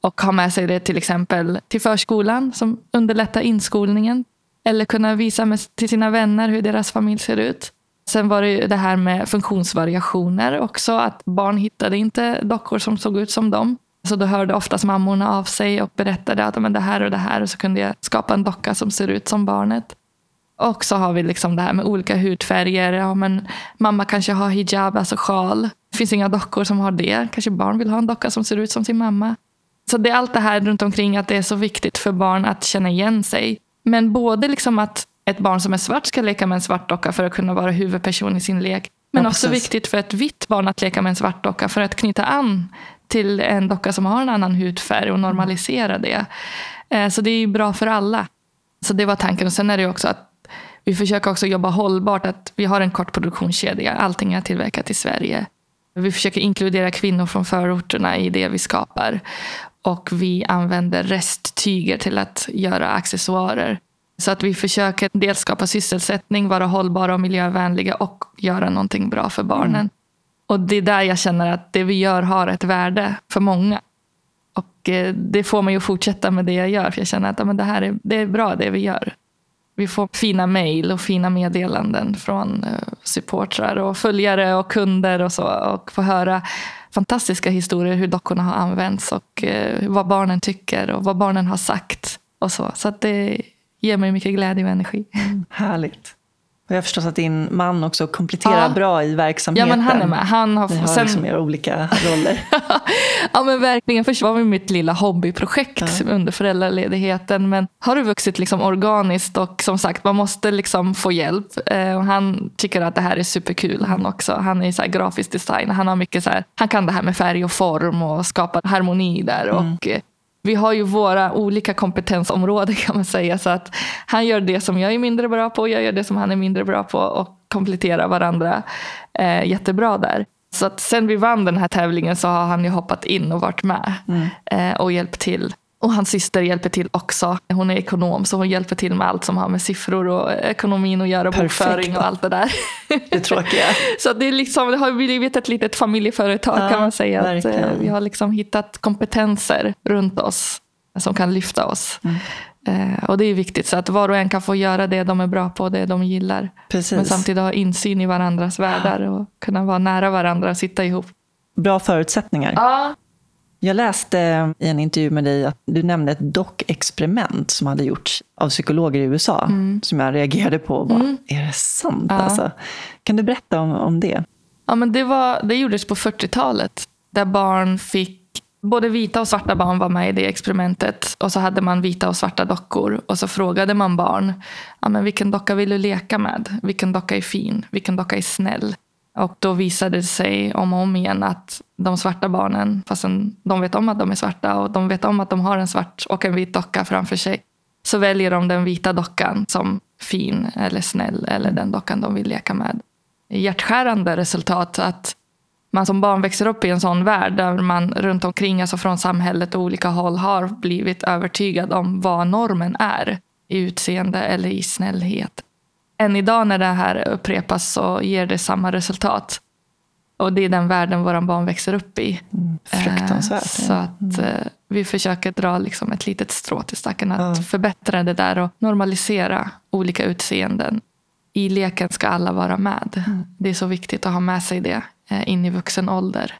Och ha med sig det till exempel till förskolan som underlättar inskolningen. Eller kunna visa till sina vänner hur deras familj ser ut. Sen var det ju det här med funktionsvariationer också. Att barn hittade inte dockor som såg ut som dem. Så då hörde oftast mammorna av sig och berättade att men det här och det här. Och så kunde jag skapa en docka som ser ut som barnet. Och så har vi liksom det här med olika hudfärger. Ja, men mamma kanske har hijab, alltså sjal. Det finns inga dockor som har det. Kanske barn vill ha en docka som ser ut som sin mamma. Så det är allt det här runt omkring att det är så viktigt för barn att känna igen sig. Men både liksom att ett barn som är svart ska leka med en svart docka för att kunna vara huvudperson i sin lek. Men ja, också precis. viktigt för ett vitt barn att leka med en svart docka för att knyta an till en docka som har en annan hudfärg och normalisera det. Eh, så det är bra för alla. Så det var tanken. Och sen är det också att vi försöker också jobba hållbart. Att vi har en kort produktionskedja. Allting är tillverkat i Sverige. Vi försöker inkludera kvinnor från förorterna i det vi skapar. Och vi använder resttyger till att göra accessoarer. Så att vi försöker dels skapa sysselsättning, vara hållbara och miljövänliga och göra någonting bra för barnen. Mm. Och det är där jag känner att det vi gör har ett värde för många. Och eh, det får mig att fortsätta med det jag gör. För jag känner att det här är, det är bra det vi gör. Vi får fina mejl och fina meddelanden från eh, supportrar och följare och kunder och så. Och få höra fantastiska historier hur dockorna har använts och eh, vad barnen tycker och vad barnen har sagt. Och så så att det ger mig mycket glädje och energi. Mm, härligt. Och jag har förstått att din man också kompletterar ja. bra i verksamheten. Ja, men han är med. Han har, Ni har sen... liksom era olika roller. ja, men verkligen. Först var det mitt lilla hobbyprojekt ja. under föräldraledigheten. Men har det vuxit liksom organiskt och som sagt, man måste liksom få hjälp. Eh, han tycker att det här är superkul han också. Han är så grafisk designer. Han, har mycket så här, han kan det här med färg och form och skapa harmoni där. Mm. Och, eh, vi har ju våra olika kompetensområden kan man säga. Så att han gör det som jag är mindre bra på och jag gör det som han är mindre bra på och kompletterar varandra eh, jättebra där. Så att sen vi vann den här tävlingen så har han ju hoppat in och varit med mm. eh, och hjälpt till. Och hans syster hjälper till också. Hon är ekonom så hon hjälper till med allt som har med siffror och ekonomin att göra, Perfekt. bokföring och allt det där. Det tråkiga. Så det, är liksom, det har blivit ett litet familjeföretag Ja, kan man säga. Att, verkligen. eh, vi har liksom hittat kompetenser runt oss som kan lyfta oss. Mm. Eh, och det är viktigt så att var och en kan få göra det de är bra på, det de gillar. Precis. Men samtidigt ha insyn i varandras världar och kunna vara nära varandra och sitta ihop. Bra förutsättningar. Ja, Jag läste i en intervju med dig att du nämnde ett dockexperiment som hade gjorts av psykologer i USA. Som jag reagerade på. Och bara, Är det sant? Ja. Alltså? Kan du berätta om, om det? Ja, men det, var, det gjordes på 40-talet. Där barn fick, både vita och svarta barn var med i det experimentet. Och så hade man vita och svarta dockor. Och så frågade man barn, ja, men vilken docka vill du leka med? Vilken docka är fin? Vilken docka är snäll? Och då visade det sig om och om igen att de svarta barnen, fastän de vet om att de är svarta och de vet om att de har en svart och en vit docka framför sig, så väljer de den vita dockan som fin eller snäll eller den dockan de vill leka med. Hjärtskärande resultat att man som barn växer upp i en sån värld där man runt omkring, alltså från samhället och olika håll, har blivit övertygad om vad normen är i utseende eller i snällhet. Än idag när det här upprepas så ger det samma resultat. Och det är den världen våra barn växer upp i. Fruktansvärt. Eh, Så att eh, vi försöker dra liksom ett litet strå till stacken. Att förbättra det där och normalisera olika utseenden. I leken ska alla vara med. Det är så viktigt att ha med sig det eh, in i vuxen ålder.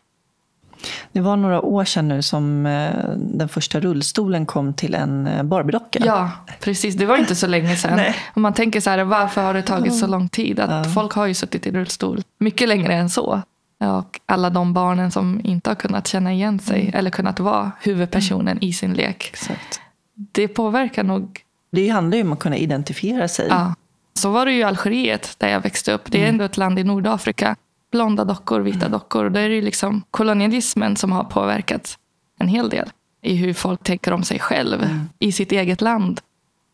Det var några år sedan nu som eh, den första rullstolen kom till en eh, Barbiedocka. Ja, precis. Det var inte så länge sedan. Och man tänker så här, varför har det tagit så lång tid? Att Folk har ju suttit i rullstol mycket längre än så. Och alla de barnen som inte har kunnat känna igen sig eller kunnat vara huvudpersonen i sin lek. Exakt. Det påverkar nog. Det handlar ju om att kunna identifiera sig. Ja. Så var det ju i Algeriet där jag växte upp. Det är ändå ett land i Nordafrika. Blonda dockor, vita dockor. Och Där är det liksom kolonialismen som har påverkat en hel del i hur folk tänker om sig själv i sitt eget land.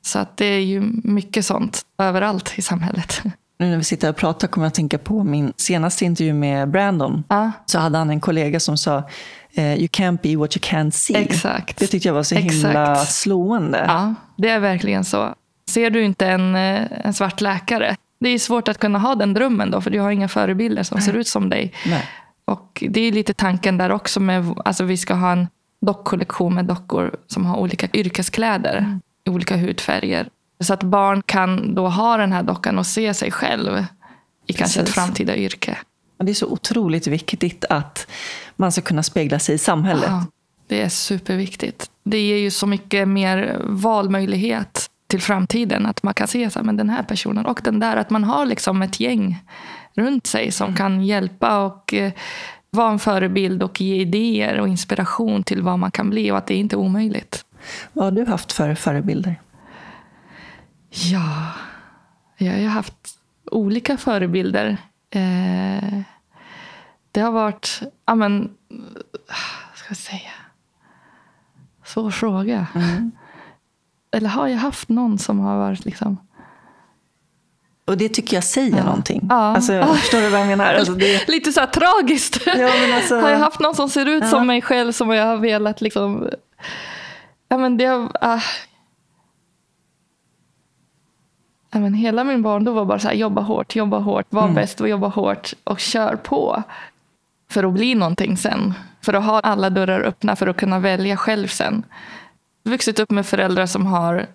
Så att det är ju mycket sånt överallt i samhället. Nu när vi sitter och pratar kommer jag att tänka på min senaste intervju med Brandon. Ja, Så hade han en kollega som sa eh, You can't be what you can't see. exakt. Det tyckte jag var så Exakt. himla slående. Ja, det är verkligen så. Ser du inte en, eh, en svart läkare, det är svårt att kunna ha den drömmen då, för du har inga förebilder som ser ut som dig. Nej. Och det är lite tanken där också med, alltså vi ska ha en dockkollektion med dockor som har olika yrkeskläder i olika hudfärger. Så att barn kan då ha den här dockan och se sig själv i kanske ett Precis. framtida yrke. Det är så otroligt viktigt att man ska kunna spegla sig i samhället. Ja, det är superviktigt. Det ger ju så mycket mer valmöjlighet till framtiden. Att man kan se så här, men den här personen och den där. Att man har liksom ett gäng runt sig som kan hjälpa och eh, vara en förebild och ge idéer och inspiration till vad man kan bli och att det inte är omöjligt. Vad har du haft för förebilder? Ja, jag har haft olika förebilder. Eh, det har varit, ja men, ska jag säga? Svår fråga. Eller har jag haft någon som har varit liksom... Och det tycker jag säger någonting. Ja. Alltså, Förstår du vad jag menar? Alltså, det, Lite så här tragiskt. Ja, alltså- har jag haft någon som ser ut Ja. som mig själv som jag har velat liksom... Ja, men det ah. ja, men hela min barndom var bara så här, jobba hårt, jobba hårt, var bäst och jobba hårt och kör på. För att bli någonting sen. För att ha alla dörrar öppna för att kunna välja själv sen. Vuxit upp med föräldrar som har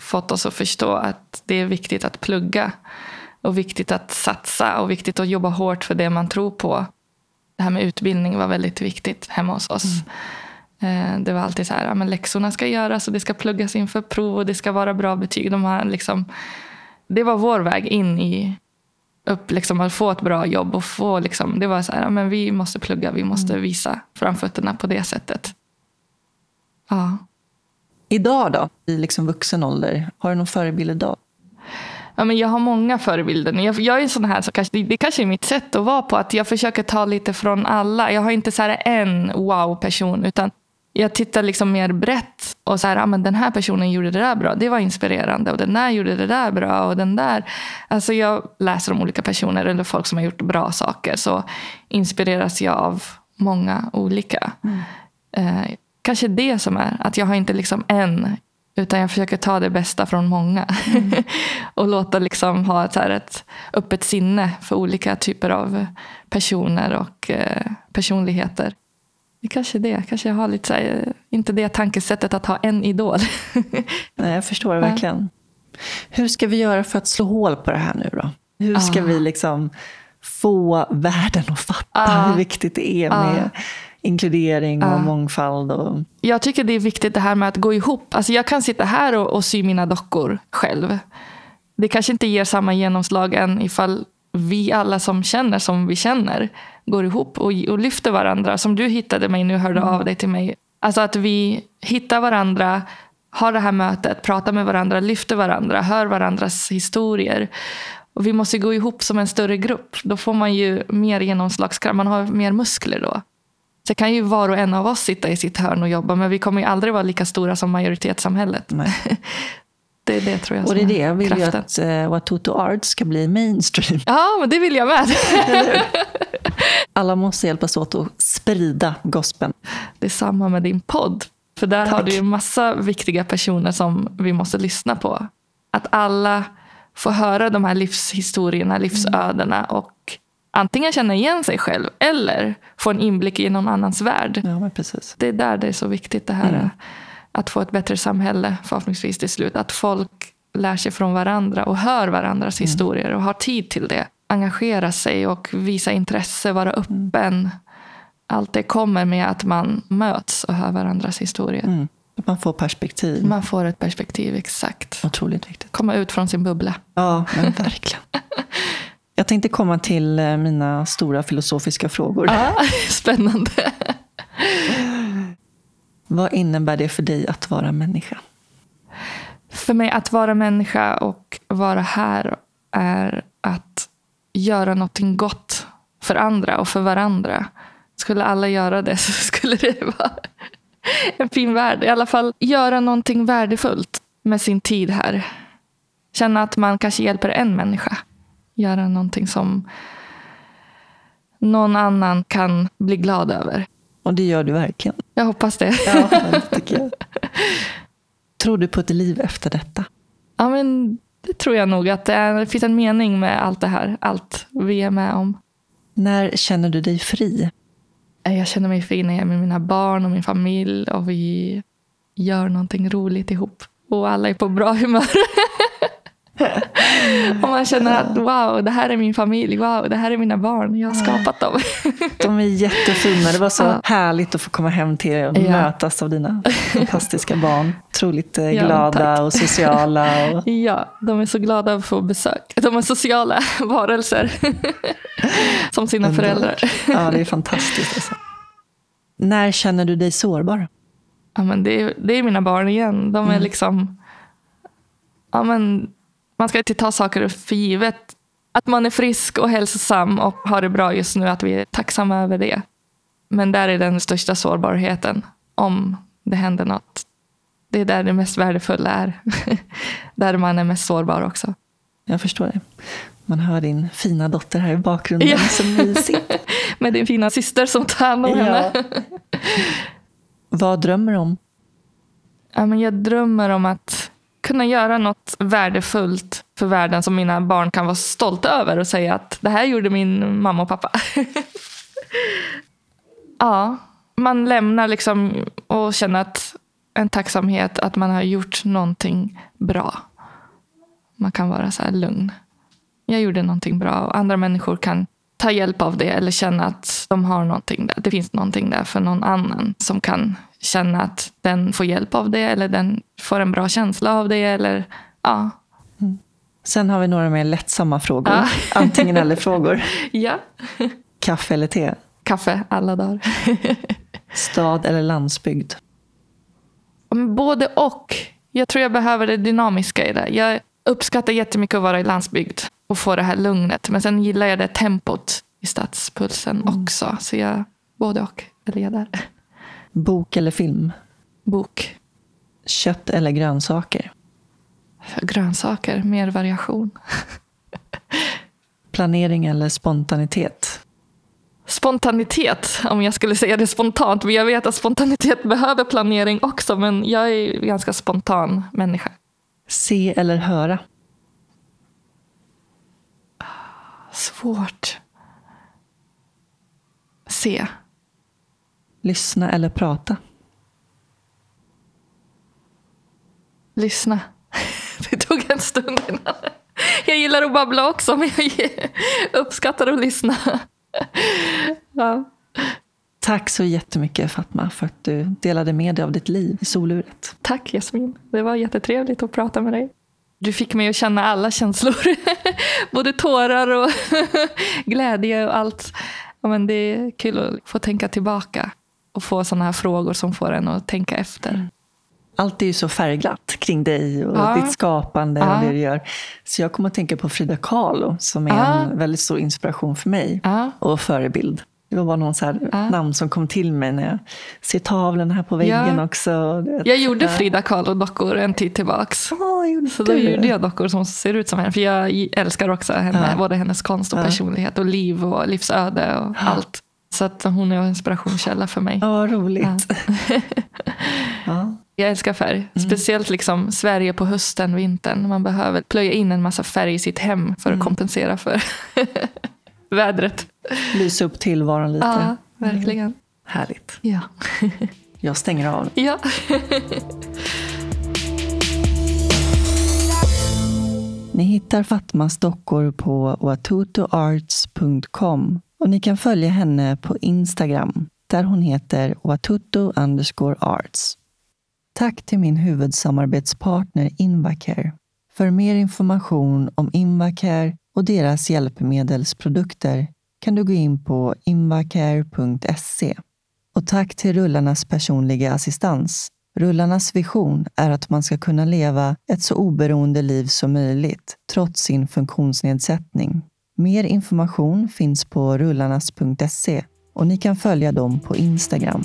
fått oss att förstå att det är viktigt att plugga. Och viktigt att satsa och viktigt att jobba hårt för det man tror på. Det här med utbildning var väldigt viktigt hemma hos oss. Eh, Det var alltid så här, ja, men läxorna ska göras och det ska pluggas inför prov och det ska vara bra betyg. De har liksom, det var vår väg in i upp, liksom, att få ett bra jobb. och få liksom, Det var så här, ja, men vi måste plugga, vi måste visa framfötterna på det sättet. Ja. Idag då, i liksom vuxen ålder, har du någon förebild idag? Ja, men jag har många förebilder. Jag, jag är sån här, så kanske, det kanske är mitt sätt att vara på. Att jag försöker ta lite från alla. Jag har inte så här en wow-person. Utan jag tittar liksom mer brett. Och så här, ja, men den här personen gjorde det där bra. Det var inspirerande. Och den där gjorde det där bra. Och den där. Alltså jag läser om olika personer eller folk som har gjort bra saker. Så inspireras jag av många olika. Eh, kanske det som är. Att jag har inte liksom en. Utan jag försöker ta det bästa från många. Mm. och låta liksom ha ett, här, ett öppet sinne för olika typer av personer och eh, personligheter. Det kanske är det. Kanske jag har lite så här, inte det tankesättet att ha en idol. Nej, jag förstår verkligen. Hur ska vi göra för att slå hål på det här nu då? Hur ska ah. vi liksom få världen att fatta ah. hur viktigt det är med ah. Inkludering och mångfald? Och... Jag tycker det är viktigt det här med att gå ihop. Alltså jag kan sitta här och, och sy mina dockor själv. Det kanske inte ger samma genomslag än ifall vi alla som känner som vi känner går ihop och, och lyfter varandra. Som du hittade mig nu, hörde mm. av dig till mig. Alltså att vi hittar varandra, har det här mötet, pratar med varandra, lyfter varandra, hör varandras historier. Och vi måste gå ihop som en större grupp. Då får man ju mer genomslagskraft, man har mer muskler då. Så kan ju var och en av oss sitta i sitt hörn och jobba, men vi kommer ju aldrig vara lika stora som majoritetssamhället. Det är det tror jag Och det är det jag vill kraften. ju att uh, Watuto Art ska bli mainstream. Ja, men det vill jag med. Alla måste hjälpas åt att sprida gospeln. Det är samma med din podd. För där Tack. har du ju massa viktiga personer som vi måste lyssna på. Att alla får höra de här livshistorierna, livsödena och antingen känna igen sig själv eller få en inblick i någon annans värld. Ja. Det är där det är så viktigt det här. Mm. Att få ett bättre samhälle förhoppningsvis till slut. Att folk lär sig från varandra och hör varandras mm. historier och har tid till det. Engagera sig och visa intresse, vara mm. öppen. Mm. Allt det kommer med att man möts och hör varandras historier. Mm. Man får perspektiv. Man får ett perspektiv, exakt. Otroligt viktigt. Komma ut från sin bubbla. Ja, verkligen. Jag tänkte komma till eh, mina stora filosofiska frågor. Ja, spännande. Vad innebär det för dig att vara människa? För mig att vara människa och vara här är att göra någonting gott för andra och för varandra. Skulle alla göra det så skulle det vara en fin värld. I alla fall göra någonting värdefullt med sin tid här. Känna att man kanske hjälper en människa. Göra någonting som någon annan kan bli glad över. Och det gör du verkligen. Jag hoppas det. Ja, det tycker jag. Tror du på ett liv efter detta? Ja, men det tror jag nog. Att det, är, det finns en mening med allt det här. Allt vi är med om. När känner du dig fri? Jag känner mig fri när jag är med mina barn och min familj och vi gör någonting roligt ihop. Och alla är på bra humör. och man känner att wow, det här är min familj. Wow, det här är mina barn. Jag har skapat dem. De är jättefina. Det var så ja. härligt att få komma hem till er och ja. mötas av dina fantastiska barn. Otroligt eh, glada ja, och sociala. Och... Ja, de är så glada att få besök. De är sociala varelser. Som sina föräldrar. Ja, det är fantastiskt. Alltså. När känner du dig sårbar? Ja, men det, är, det är mina barn igen. De är mm. liksom... Ja, men man ska inte ta saker för givet. Att man är frisk och hälsosam och har det bra just nu, att vi är tacksamma över det. Men där är den största sårbarheten. Om det händer något. Det är där det mest värdefulla är. där man är mest sårbar också. Jag förstår det. Man hör din fina dotter här i bakgrunden. Ja. Så mysigt. Med din fina syster som tar hand om ja. henne. Vad drömmer du om? Ja, men jag drömmer om att kunna göra något värdefullt för världen som mina barn kan vara stolta över och säga att det här gjorde min mamma och pappa. ja, man lämnar liksom och känner att en tacksamhet att man har gjort någonting bra. Man kan vara så här lugn. Jag gjorde någonting bra och andra människor kan ta hjälp av det eller känna att de har någonting där. Det finns någonting där för någon annan som kan känna att den får hjälp av det eller den får en bra känsla av det. Eller, ja. Mm. Sen har vi några mer lättsamma frågor. Ja. Antingen eller frågor. Ja. Kaffe eller te? Kaffe alla dagar. Stad eller landsbygd? Både och. Jag tror jag behöver det dynamiska i det. Jag uppskattar jättemycket att vara i landsbygd och få det här lugnet. Men sen gillar jag det tempot i stadspulsen mm. också. Så jag både och. Jag där. Bok eller film? Bok. Kött eller grönsaker? Grönsaker, mer variation. Planering eller spontanitet? spontanitet, om jag skulle säga det spontant. Men jag vet att spontanitet behöver planering också, men jag är en ganska spontan människa. Se eller höra? Svårt. Se. Lyssna eller prata? Lyssna. Det tog en stund innan. Jag gillar att babbla också, men jag uppskattar att lyssna. Ja. Tack så jättemycket Fatma för att du delade med dig av ditt liv i soluret. Tack Jasmin. Det var jättetrevligt att prata med dig. Du fick mig att känna alla känslor. Både tårar och glädje och allt. Ja, men det är kul att få tänka tillbaka och få sådana här frågor som får en att tänka efter. Allt är ju så färgglatt kring dig och Ja. ditt skapande Ja. och det du gör. Så jag kommer att tänka på Frida Kahlo som är Ja. en väldigt stor inspiration för mig och förebild. Det var bara någon så namn som kom till mig när jag ser tavlan här på väggen också. Jag gjorde Frida Kahlo-dockor en tid tillbaks. Gjorde Så då du? gjorde jag dockor som ser ut som henne. För jag älskar också henne, både hennes konst och personlighet och liv och livsöde och allt. Så att hon är en inspirationskälla för mig. Ja, roligt. Ja. Jag älskar färg. Speciellt liksom Sverige på hösten, vintern. Man behöver plöja in en massa färg i sitt hem för att kompensera för vädret. Lysa upp tillvaron lite. Ja, verkligen. Härligt. Ja. Jag stänger av. ja. Ni hittar Fatmas dockor på watutoarts.com och ni kan följa henne på Instagram där hon heter watuto underscore arts. Tack till min huvudsamarbetspartner Invacare. För mer information om Invacare och deras hjälpmedelsprodukter kan du gå in på invacare.se. Och tack till Rullarnas personliga assistans. Rullarnas vision är att man ska kunna leva ett så oberoende liv som möjligt trots sin funktionsnedsättning. Mer information finns på rullarnas.se och ni kan följa dem på Instagram.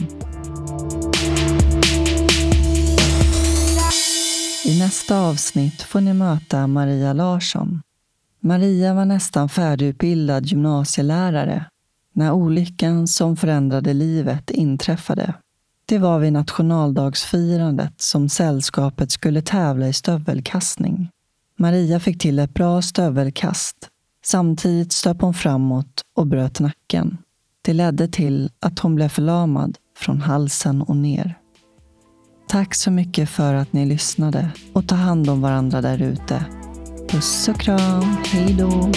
I nästa avsnitt får ni möta Maria Larsson. Maria var nästan färdigutbildad gymnasielärare när olyckan som förändrade livet inträffade. Det var vid nationaldagsfirandet som sällskapet skulle tävla i stövelkastning. Maria fick till ett bra stövelkast. Samtidigt stöp hon framåt och bröt nacken. Det ledde till att hon blev förlamad från halsen och ner. Tack så mycket för att ni lyssnade och ta hand om varandra där ute. Puss och kram, hej då!